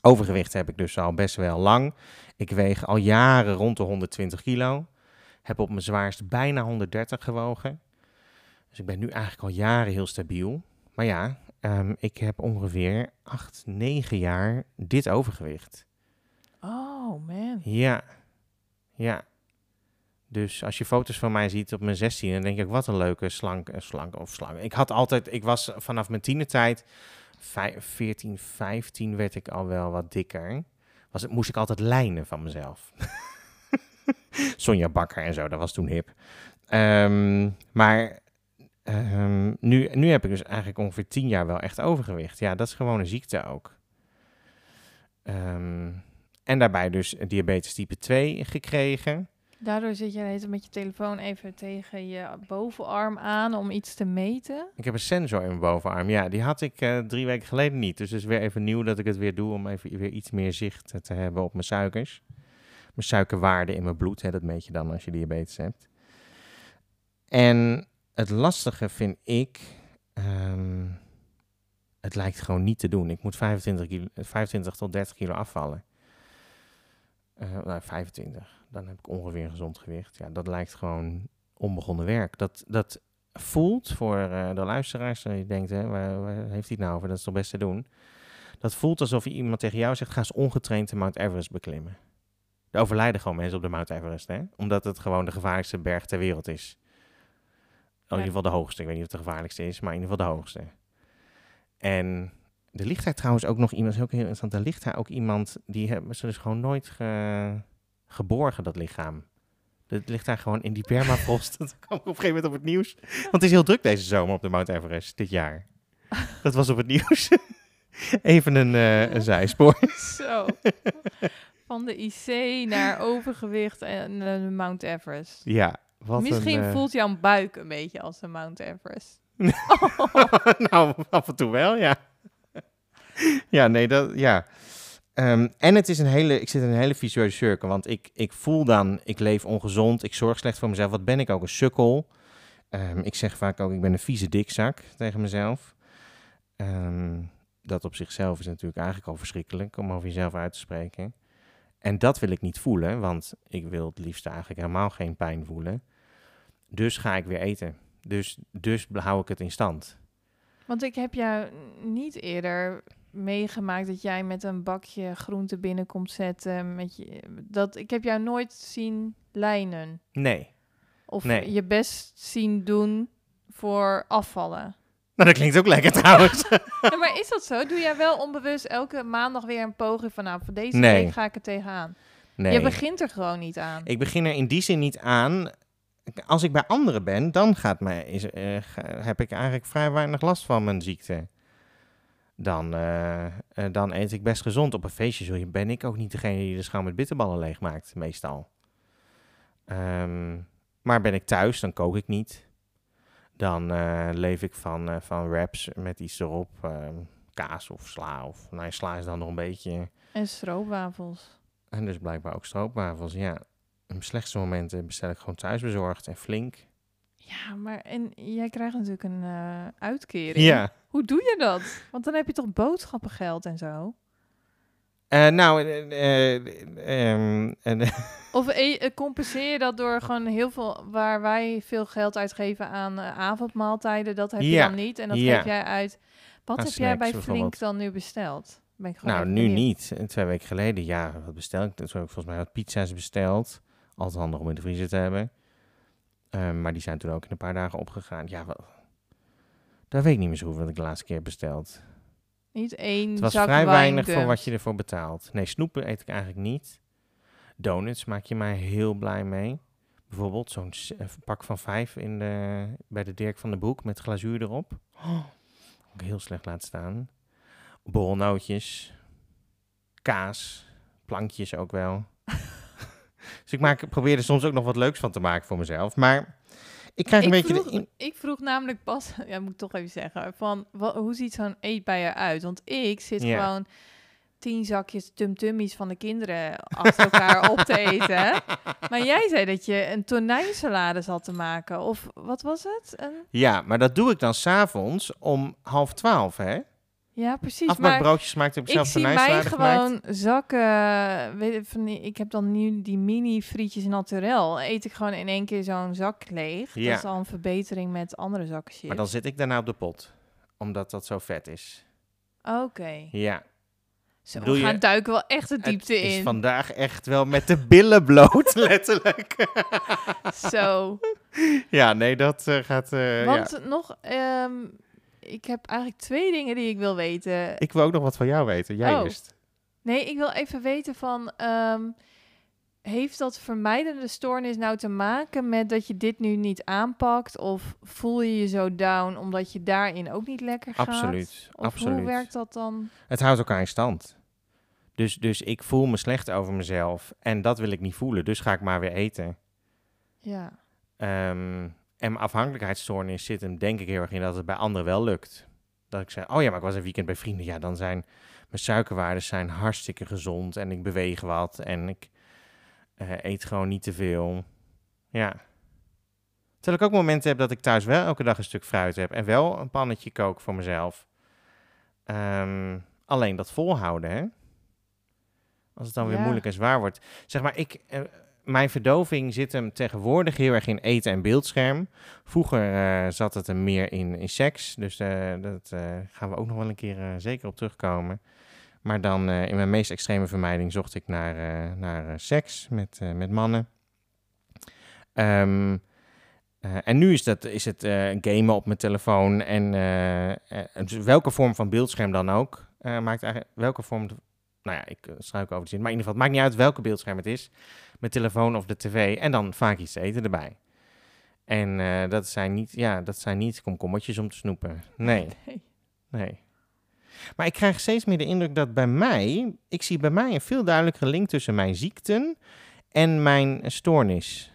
A: Overgewicht heb ik dus al best wel lang. Ik weeg al jaren rond de 120 kilo. Heb op mijn zwaarst bijna 130 gewogen. Dus ik ben nu eigenlijk al jaren heel stabiel. Maar ja, ehm, ik heb ongeveer 8, 9 jaar dit overgewicht.
B: Oh, man.
A: Ja, ja. Dus als je foto's van mij ziet op mijn 16, dan denk ik, wat een leuke slank, slank of slank. Ik had altijd, ik was vanaf mijn tienertijd, 14, 15 werd ik al wel wat dikker. Was, het- moest ik altijd lijnen van mezelf. Sonja Bakker en zo, dat was toen hip. Ehm, maar ehm, nu, nu heb ik dus eigenlijk ongeveer 10 jaar wel echt overgewicht. Ja, dat is gewoon een ziekte ook. Ehm, en daarbij dus diabetes type 2 gekregen.
B: Daardoor zit je met je telefoon even tegen je bovenarm aan om iets te meten.
A: Ik heb een sensor in mijn bovenarm. Ja, die had ik eh, drie weken geleden niet. Dus het is weer even nieuw dat ik het weer doe om even weer iets meer zicht te hebben op mijn suikers. Mijn suikerwaarde in mijn bloed, hè, dat meet je dan als je diabetes hebt. En het lastige vind ik, ehm, het lijkt gewoon niet te doen. Ik moet 25, kilo, 25 tot 30 kilo afvallen. Eh, nou, 25. Dan heb ik ongeveer een gezond gewicht. Ja, dat lijkt gewoon onbegonnen werk. Dat, dat voelt voor eh, de luisteraars, je denkt, hè, waar, waar heeft hij het nou over? Dat is toch best te doen. Dat voelt alsof je iemand tegen jou zegt, ga eens ongetraind de Mount Everest beklimmen. Er overlijden gewoon mensen op de Mount Everest, hè? Omdat het gewoon de gevaarlijkste berg ter wereld is. Oh, in ieder geval de hoogste. Ik weet niet of het de gevaarlijkste is, maar in ieder geval de hoogste. En er ligt daar trouwens ook nog iemand, dat is ook heel interessant, er ligt daar ook iemand, die hebben ze dus gewoon nooit ge- geborgen, dat lichaam. Dat ligt daar gewoon in die permafrost. Dat kwam op een gegeven moment op het nieuws. Want het is heel druk deze zomer op de Mount Everest, dit jaar. Dat was op het nieuws. Even een, eh, een zijspoor.
B: Zo. Van de IC naar overgewicht en de Mount Everest.
A: Ja, wat
B: Misschien
A: een, eh,
B: voelt jouw buik een beetje als een Mount Everest.
A: nou, af en toe wel, ja. Ja, nee, dat, ja. Ehm, en het is een hele, ik zit in een hele visueuze cirkel, want ik, ik voel dan, ik leef ongezond, ik zorg slecht voor mezelf. Wat ben ik ook, een sukkel. Ehm, ik zeg vaak ook, ik ben een vieze dikzak tegen mezelf. Ehm, dat op zichzelf is natuurlijk eigenlijk al verschrikkelijk om over jezelf uit te spreken. En dat wil ik niet voelen, want ik wil het liefst eigenlijk helemaal geen pijn voelen. Dus ga ik weer eten. Dus, dus hou ik het in stand.
B: Want ik heb jou niet eerder meegemaakt dat jij met een bakje groente binnenkomt zetten. Met je, dat, ik heb jou nooit zien lijnen.
A: Nee.
B: Of
A: Nee.
B: je best zien doen voor afvallen.
A: Nou, dat klinkt ook lekker trouwens.
B: Ja, maar is dat zo? Doe jij wel onbewust elke maandag weer een poging van... nou, voor deze
A: Nee.
B: week ga ik er tegenaan.
A: Nee.
B: Je begint er gewoon niet aan.
A: Ik begin er in die zin niet aan. Als ik bij anderen ben, dan gaat mij, is, eh, heb ik eigenlijk vrij weinig last van mijn ziekte. Dan, eh, eh, dan eet ik best gezond. Op een feestje ben ik ook niet degene die de schaal met bitterballen leegmaakt, meestal. Ehm, maar ben ik thuis, dan kook ik niet. Dan eh, leef ik van, van wraps met iets erop. ehm, kaas of sla. Of, nou, sla is dan nog een beetje...
B: En stroopwafels.
A: En dus blijkbaar ook stroopwafels, ja. In mijn slechtste momenten bestel ik gewoon thuisbezorgd en flink.
B: Ja, maar en jij krijgt natuurlijk een eh, uitkering.
A: Ja.
B: Hoe doe je dat? Want dan heb je toch boodschappengeld en zo?
A: Eh, nou, en,
B: Of compenseer je dat door gewoon heel veel... waar wij veel geld uitgeven aan avondmaaltijden... dat heb je
A: Ja,
B: dan niet en dat
A: ja.
B: geef jij uit. Wat
A: Aan
B: heb jij bij Flink dan nu besteld? Ben ik gewoon
A: nou, nu
B: benieuwd.
A: niet. Twee weken geleden, ja, wat bestel ik? Toen heb ik volgens mij wat pizza's besteld. Altijd handig om in de vriezer te hebben. Ehm, maar die zijn toen ook in een paar dagen opgegaan. Ja, wel, dat weet ik niet meer zo wat ik de laatste keer besteld.
B: Niet één
A: Het was
B: zak
A: vrij weinig voor wat je ervoor betaalt. Nee, snoepen eet ik eigenlijk niet. Donuts maak je mij heel blij mee. Bijvoorbeeld zo'n pak van vijf in de, bij de Dirk van de Broek met glazuur erop. Oh, ook heel slecht laten staan. Borrelnootjes. Kaas. Plankjes ook wel. Dus ik maak, probeer er soms ook nog wat leuks van te maken voor mezelf. Maar ik krijg een
B: ik
A: beetje...
B: Vroeg,
A: de in-
B: Ik vroeg namelijk pas, ja, moet ik toch even zeggen, van hoe ziet zo'n eetbij eruit? Want ik zit gewoon tien zakjes tumtummies van de kinderen achter elkaar op te eten. Maar jij zei dat je een tonijnsalade zat te maken. Of wat was het? Een...
A: Ja, maar dat doe ik dan s'avonds om half twaalf, hè?
B: Ja, precies. Maar
A: Afbakbroodjes maakt heb ik
B: ik
A: zelf
B: zie mij
A: gemaakt.
B: gewoon zakken, weet je, van die, ik heb dan nu die mini frietjes naturel. Eet ik gewoon in één keer zo'n zak leeg.
A: Ja.
B: Dat is al een verbetering met andere zakken.
A: Maar dan zit ik daarna op de pot. Omdat dat zo vet is.
B: Oké.
A: Ja.
B: Zo,
A: Bedoel
B: we
A: je-
B: gaan duiken wel echt de
A: Het
B: diepte
A: is
B: in.
A: vandaag echt wel met de billen bloot, letterlijk.
B: Zo.
A: ja, nee, dat eh, gaat... eh, ja.
B: Want nog, ehm, ik heb eigenlijk twee dingen die ik wil weten.
A: Ik wil ook nog wat van jou weten. Jij
B: Oh.
A: eerst.
B: Nee, ik wil even weten van, ehm, heeft dat vermijdende stoornis nou te maken met dat je dit nu niet aanpakt? Of voel je je zo down omdat je daarin ook niet lekker gaat?
A: Absoluut,
B: Of
A: absoluut.
B: hoe werkt dat dan?
A: Het houdt elkaar in stand. Dus, dus ik voel me slecht over mezelf. En dat wil ik niet voelen. Dus ga ik maar weer eten.
B: Ja.
A: Ehm, en mijn afhankelijkheidsstoornis zit hem denk ik heel erg in dat het bij anderen wel lukt. Dat ik zeg, oh ja, maar ik was een weekend bij vrienden. Ja, dan zijn mijn suikerwaarden zijn hartstikke gezond. En ik beweeg wat. En ik eh, eet gewoon niet te veel. Ja. Terwijl ik ook momenten heb dat ik thuis wel elke dag een stuk fruit heb. En wel een pannetje kook voor mezelf. Ehm, alleen dat volhouden, hè. Als het dan weer
B: Ja.
A: moeilijk en zwaar wordt. Zeg maar, ik, eh, mijn verdoving zit hem tegenwoordig heel erg in eten en beeldscherm. Vroeger eh, zat het hem meer in, in seks. Dus eh, dat eh, gaan we ook nog wel een keer zeker op terugkomen. Maar dan in mijn meest extreme vermijding zocht ik naar, naar seks met, met mannen. Ehm, eh, en nu is, dat, is het gamen op mijn telefoon. En dus welke vorm van beeldscherm dan ook. maakt eigenlijk welke vorm. nou ja, ik uh, struik over de zin. Maar in ieder geval, het maakt niet uit welke beeldscherm het is. Mijn telefoon of de tv. En dan vaak iets te eten erbij. En eh, dat, zijn niet, ja, dat zijn niet komkommertjes om te snoepen. Nee,
B: Nee.
A: nee. Maar ik krijg steeds meer de indruk dat bij mij, ik zie bij mij een veel duidelijkere link tussen mijn ziekten en mijn stoornis.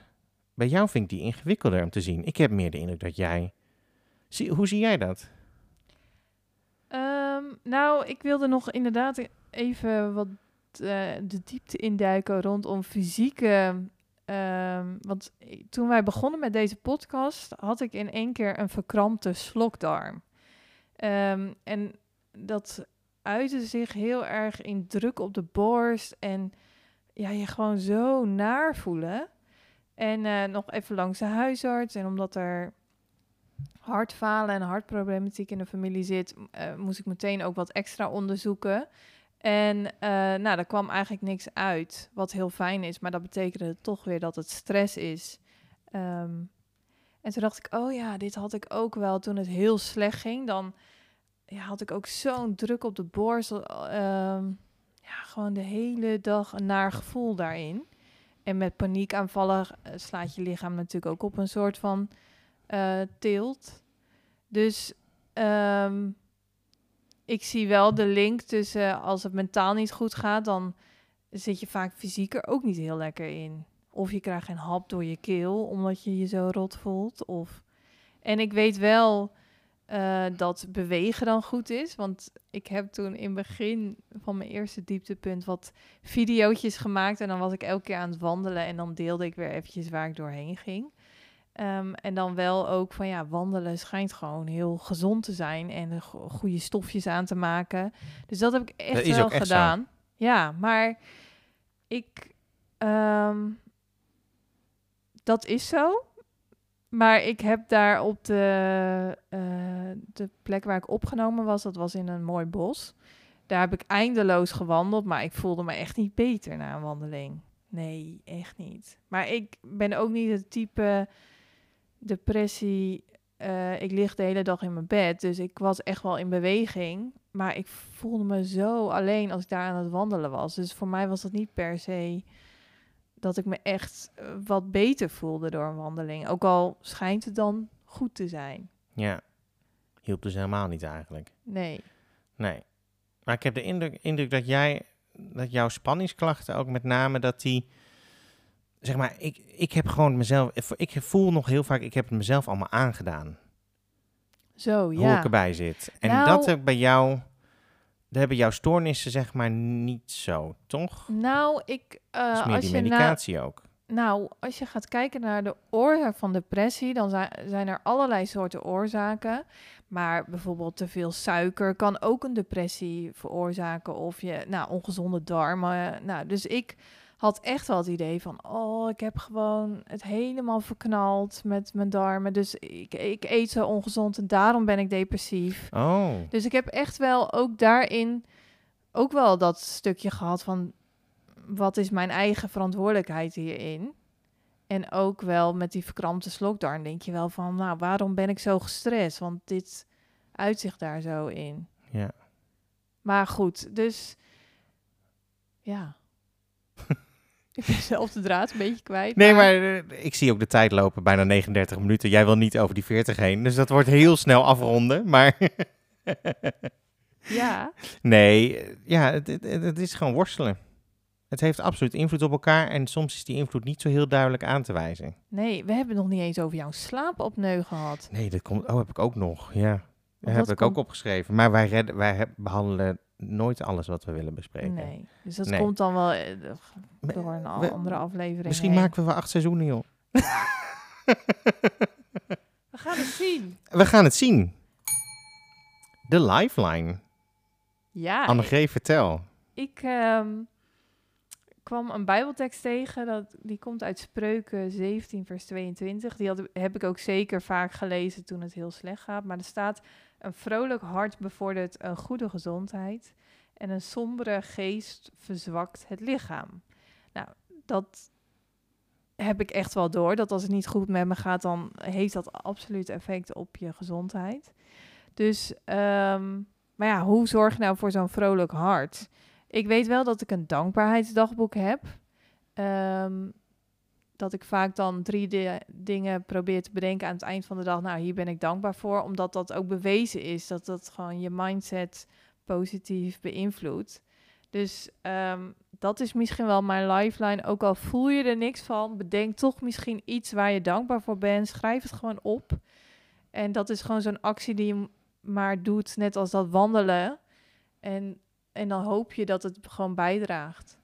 A: Bij jou vind ik die ingewikkelder om te zien. Ik heb meer de indruk dat jij. Zie, hoe zie jij dat?
B: Ehm, nou, ik wilde nog inderdaad even wat de diepte induiken rondom fysieke. ehm, want toen wij begonnen met deze podcast, had ik in één keer een verkrampte slokdarm. Ehm, en dat uitte zich heel erg in druk op de borst en ja, je gewoon zo naar voelen. En eh, nog even langs de huisarts. En omdat er hartfalen en hartproblematiek in de familie zit, eh, moest ik meteen ook wat extra onderzoeken. En eh, nou, daar kwam eigenlijk niks uit, wat heel fijn is. Maar dat betekende toch weer dat het stress is. Ehm, en toen dacht ik, oh ja, dit had ik ook wel toen het heel slecht ging. Dan ja, had ik ook zo'n druk op de borst. ehm, ja, gewoon de hele dag een naar gevoel daarin. En met paniekaanvallen eh, slaat je lichaam natuurlijk ook op een soort van eh tilt. Dus ehm, ik zie wel de link tussen als het mentaal niet goed gaat, dan zit je vaak fysiek er ook niet heel lekker in. Of je krijgt een hap door je keel omdat je je zo rot voelt. Of... En ik weet wel eh, dat bewegen dan goed is. Want ik heb toen in het begin van mijn eerste dieptepunt wat videootjes gemaakt. En dan was ik elke keer aan het wandelen. En dan deelde ik weer eventjes waar ik doorheen ging. Ehm, en dan wel ook van ja, wandelen schijnt gewoon heel gezond te zijn. En go- goede stofjes aan te maken. Dus dat heb ik echt wel
A: zo.
B: gedaan. Ja, maar ik... ehm, dat is zo. Maar ik heb daar op de, eh, de plek waar ik opgenomen was, dat was in een mooi bos. Daar heb ik eindeloos gewandeld, maar ik voelde me echt niet beter na een wandeling. Nee, echt niet. Maar ik ben ook niet het type depressie. eh, ik lig de hele dag in mijn bed, dus ik was echt wel in beweging. Maar ik voelde me zo alleen als ik daar aan het wandelen was. Dus voor mij was dat niet per se dat ik me echt eh, wat beter voelde door een wandeling. Ook al schijnt het dan goed te zijn.
A: Ja. Hielp dus helemaal niet eigenlijk.
B: Nee.
A: Nee. Maar ik heb de indruk, indruk dat jij, dat jouw spanningsklachten ook met name dat die, zeg maar, ik, ik heb gewoon mezelf, ik voel nog heel vaak, ik heb het mezelf allemaal aangedaan.
B: Zo,
A: Hoe
B: ja.
A: ik erbij zit. En
B: Nou-
A: dat heb bij jou, daar hebben jouw stoornissen zeg maar niet zo, toch?
B: Nou, ik...
A: Dat is meer
B: als
A: die
B: je na-
A: medicatie ook.
B: Nou, als je gaat kijken naar de oorzaak van depressie, dan zijn, zijn er allerlei soorten oorzaken. Maar bijvoorbeeld te veel suiker kan ook een depressie veroorzaken. Of je, nou, ongezonde darmen. Nou, dus ik had echt wel het idee van, oh, ik heb gewoon het helemaal verknald met mijn darmen. Dus ik, ik eet zo ongezond en daarom ben ik depressief.
A: Oh,
B: Dus ik heb echt wel ook daarin ook wel dat stukje gehad van wat is mijn eigen verantwoordelijkheid hierin? En ook wel met die verkrampte slokdarm denk je wel van, nou, waarom ben ik zo gestrest? Want dit uitzicht daar zo in.
A: ja.
B: Maar goed, dus ja. Ik ben zelf de draad een beetje kwijt.
A: Nee, maar eh, ik zie ook de tijd lopen, bijna 39 minuten. Jij wil niet over die 40 heen, dus dat wordt heel snel afronden. Maar
B: Ja,
A: nee, eh, ja, het, het, het is gewoon worstelen. Het heeft absoluut invloed op elkaar en soms is die invloed niet zo heel duidelijk aan te wijzen.
B: nee, we hebben nog niet eens over jouw slaapopneu gehad.
A: Nee, dat komt. Oh, heb ik ook nog. Ja, dat
B: Want
A: heb ik ook opgeschreven. Maar wij, redden, wij behandelen nooit alles wat we willen bespreken.
B: Nee, dus dat
A: Nee.
B: komt dan wel eh, door een
A: we-
B: andere aflevering
A: Misschien
B: heen.
A: maken we wel acht seizoenen, joh.
B: We gaan het zien.
A: We gaan het zien. De Lifeline.
B: Ja,
A: Annegreet, vertel.
B: ik ehm, kwam een bijbeltekst tegen. Dat, die komt uit Spreuken 17 vers 22. Die had, heb ik ook zeker vaak gelezen toen het heel slecht gaat. Maar er staat... Een vrolijk hart bevordert een goede gezondheid. En een sombere geest verzwakt het lichaam. Nou, dat heb ik echt wel door. Dat als het niet goed met me gaat, dan heeft dat absoluut effect op je gezondheid. Dus, ehm, maar ja, hoe zorg je nou voor zo'n vrolijk hart? Ik weet wel dat ik een dankbaarheidsdagboek heb. Ehm, dat ik vaak dan drie di- dingen probeer te bedenken aan het eind van de dag. Nou, hier ben ik dankbaar voor, omdat dat ook bewezen is dat dat gewoon je mindset positief beïnvloedt. Dus ehm, dat is misschien wel mijn lifeline. Ook al voel je er niks van, bedenk toch misschien iets waar je dankbaar voor bent. Schrijf het gewoon op. En dat is gewoon zo'n actie die je maar doet, net als dat wandelen. En, en dan hoop je dat het gewoon bijdraagt.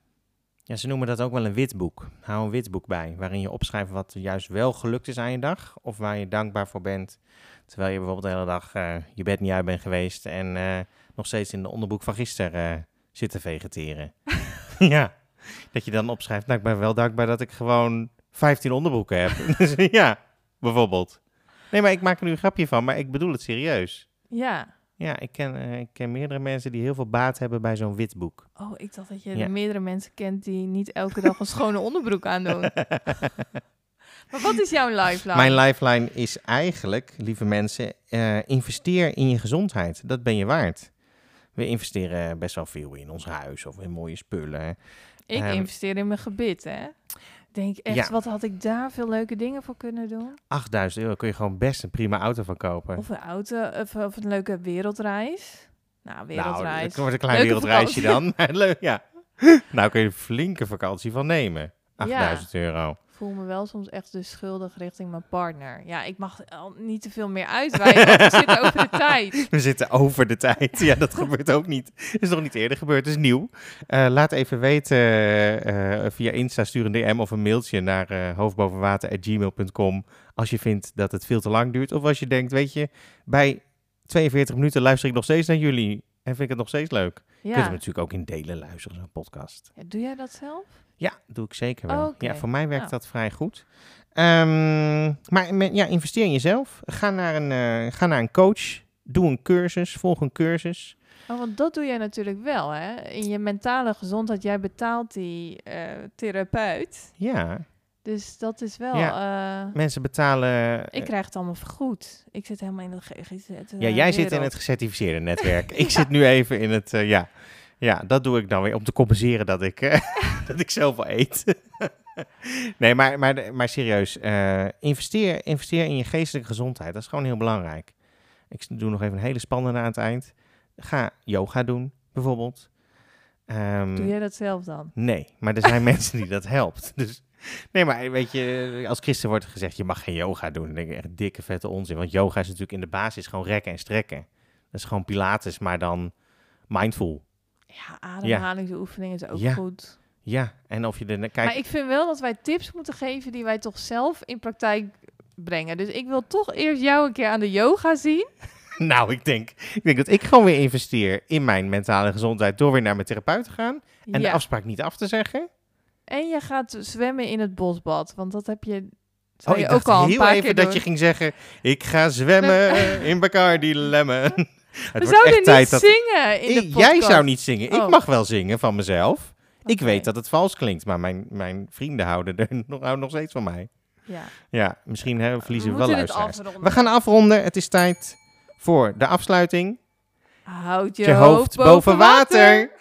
A: Ja, ze noemen dat ook wel een witboek. Hou een witboek bij, waarin je opschrijft wat juist wel gelukt is aan je dag. Of waar je dankbaar voor bent. Terwijl je bijvoorbeeld de hele dag eh, je bed niet uit bent geweest en eh, nog steeds in de onderbroek van gisteren eh, zit te vegeteren. ja, dat je dan opschrijft, nou ik ben wel dankbaar dat ik gewoon 15 onderbroeken heb. Ja, bijvoorbeeld. Nee, maar ik maak er nu een grapje van, maar ik bedoel het serieus.
B: Ja.
A: Ja, ik ken, eh, ik ken meerdere mensen die heel veel baat hebben bij zo'n witboek.
B: Oh, ik dacht dat je
A: Ja.
B: meerdere mensen kent die niet elke dag een schone onderbroek aandoen. Maar wat is jouw lifeline?
A: Mijn lifeline is eigenlijk, lieve mensen, eh, investeer in je gezondheid. Dat ben je waard. We investeren best wel veel in ons huis of in mooie spullen.
B: Ik
A: Ehm,
B: investeer in mijn gebit, hè. Denk echt,
A: Ja.
B: wat had ik daar veel leuke dingen voor kunnen doen?
A: 8000 euro kun je gewoon best een prima auto van kopen.
B: Of een auto, of, of een leuke wereldreis. Nou,
A: nou,
B: wereldreis.
A: dat wordt een klein
B: Leuke
A: wereldreisje dan. Leuk, ja. nou kun je een flinke vakantie van nemen. 8000 euro.
B: Voel me wel soms echt dus schuldig richting mijn partner. Ja, ik mag al niet te veel meer uitwijken, want we zitten over de tijd.
A: We zitten over de tijd. Ja, dat gebeurt ook niet. is nog niet eerder gebeurd. Is nieuw. Eh, laat even weten eh, eh, via Insta. Stuur een DM of een mailtje naar eh hoofdbovenwater.gmail.com als je vindt dat het veel te lang duurt. Of als je denkt, weet je, bij 42 minuten luister ik nog steeds naar jullie. En vind ik het nog steeds leuk.
B: Ja.
A: hem natuurlijk ook in delen luisteren, zo'n podcast.
B: Ja, Doe jij dat zelf?
A: Ja, doe ik zeker wel. Ja, voor mij werkt
B: Nou.
A: dat vrij goed. Ehm, maar ja, investeer in jezelf. Ga naar, een, eh, ga naar een coach. Doe een cursus. Volg een cursus.
B: Oh, want dat doe jij natuurlijk wel, hè? In je mentale gezondheid, jij betaalt die eh, therapeut.
A: Ja,
B: Dus dat is wel... eh,
A: mensen betalen...
B: ik krijg het allemaal vergoed. Ik zit helemaal in het GGZ.
A: ja, jij zit in het gecertificeerde netwerk. Ik zit nu even in het... ja. Ja, dat doe ik dan weer om te compenseren dat ik, eh, dat ik zelf wel eet. nee, maar, maar, maar serieus. eh, investeer, investeer in je geestelijke gezondheid. Dat is gewoon heel belangrijk. Ik doe nog even een hele spannende aan het eind. Ga yoga doen, bijvoorbeeld. Ehm,
B: Doe jij dat zelf dan?
A: Nee, maar er zijn mensen die dat helpt. Dus, nee, maar weet je, als christen wordt gezegd, je mag geen yoga doen. Dan denk ik echt dikke vette onzin. Want yoga is natuurlijk in de basis gewoon rekken en strekken. Dat is gewoon pilates, maar dan mindful.
B: Ja, ademhalingsoefeningen is ook
A: Ja.
B: goed.
A: Ja, en of je er... Kijk,
B: Maar ik vind wel dat wij tips moeten geven die wij toch zelf in praktijk brengen. Dus ik wil toch eerst jou een keer aan de yoga zien.
A: nou, ik denk, ik denk dat ik gewoon weer investeer in mijn mentale gezondheid door weer naar mijn therapeut te gaan. En de afspraak niet af te zeggen.
B: En je gaat zwemmen in het bosbad, want dat heb je,
A: Oh, ik
B: ook
A: dacht
B: al een
A: heel
B: paar
A: even
B: keer
A: dat je ging zeggen, ik ga zwemmen in Bacardi Lemon. Het
B: We zouden
A: echt
B: niet
A: tijd dat...
B: zingen in de
A: Ik-
B: podcast.
A: jij zou niet zingen. Ik
B: Oh.
A: mag wel zingen van mezelf. Ik weet dat het vals klinkt, maar mijn, mijn vrienden houden er nog, houden nog steeds van mij.
B: Ja.
A: Ja, misschien hè, verliezen we,
B: we
A: wel luisteraars. We gaan afronden. Het is tijd voor de afsluiting.
B: Houd je,
A: Je hoofd boven water.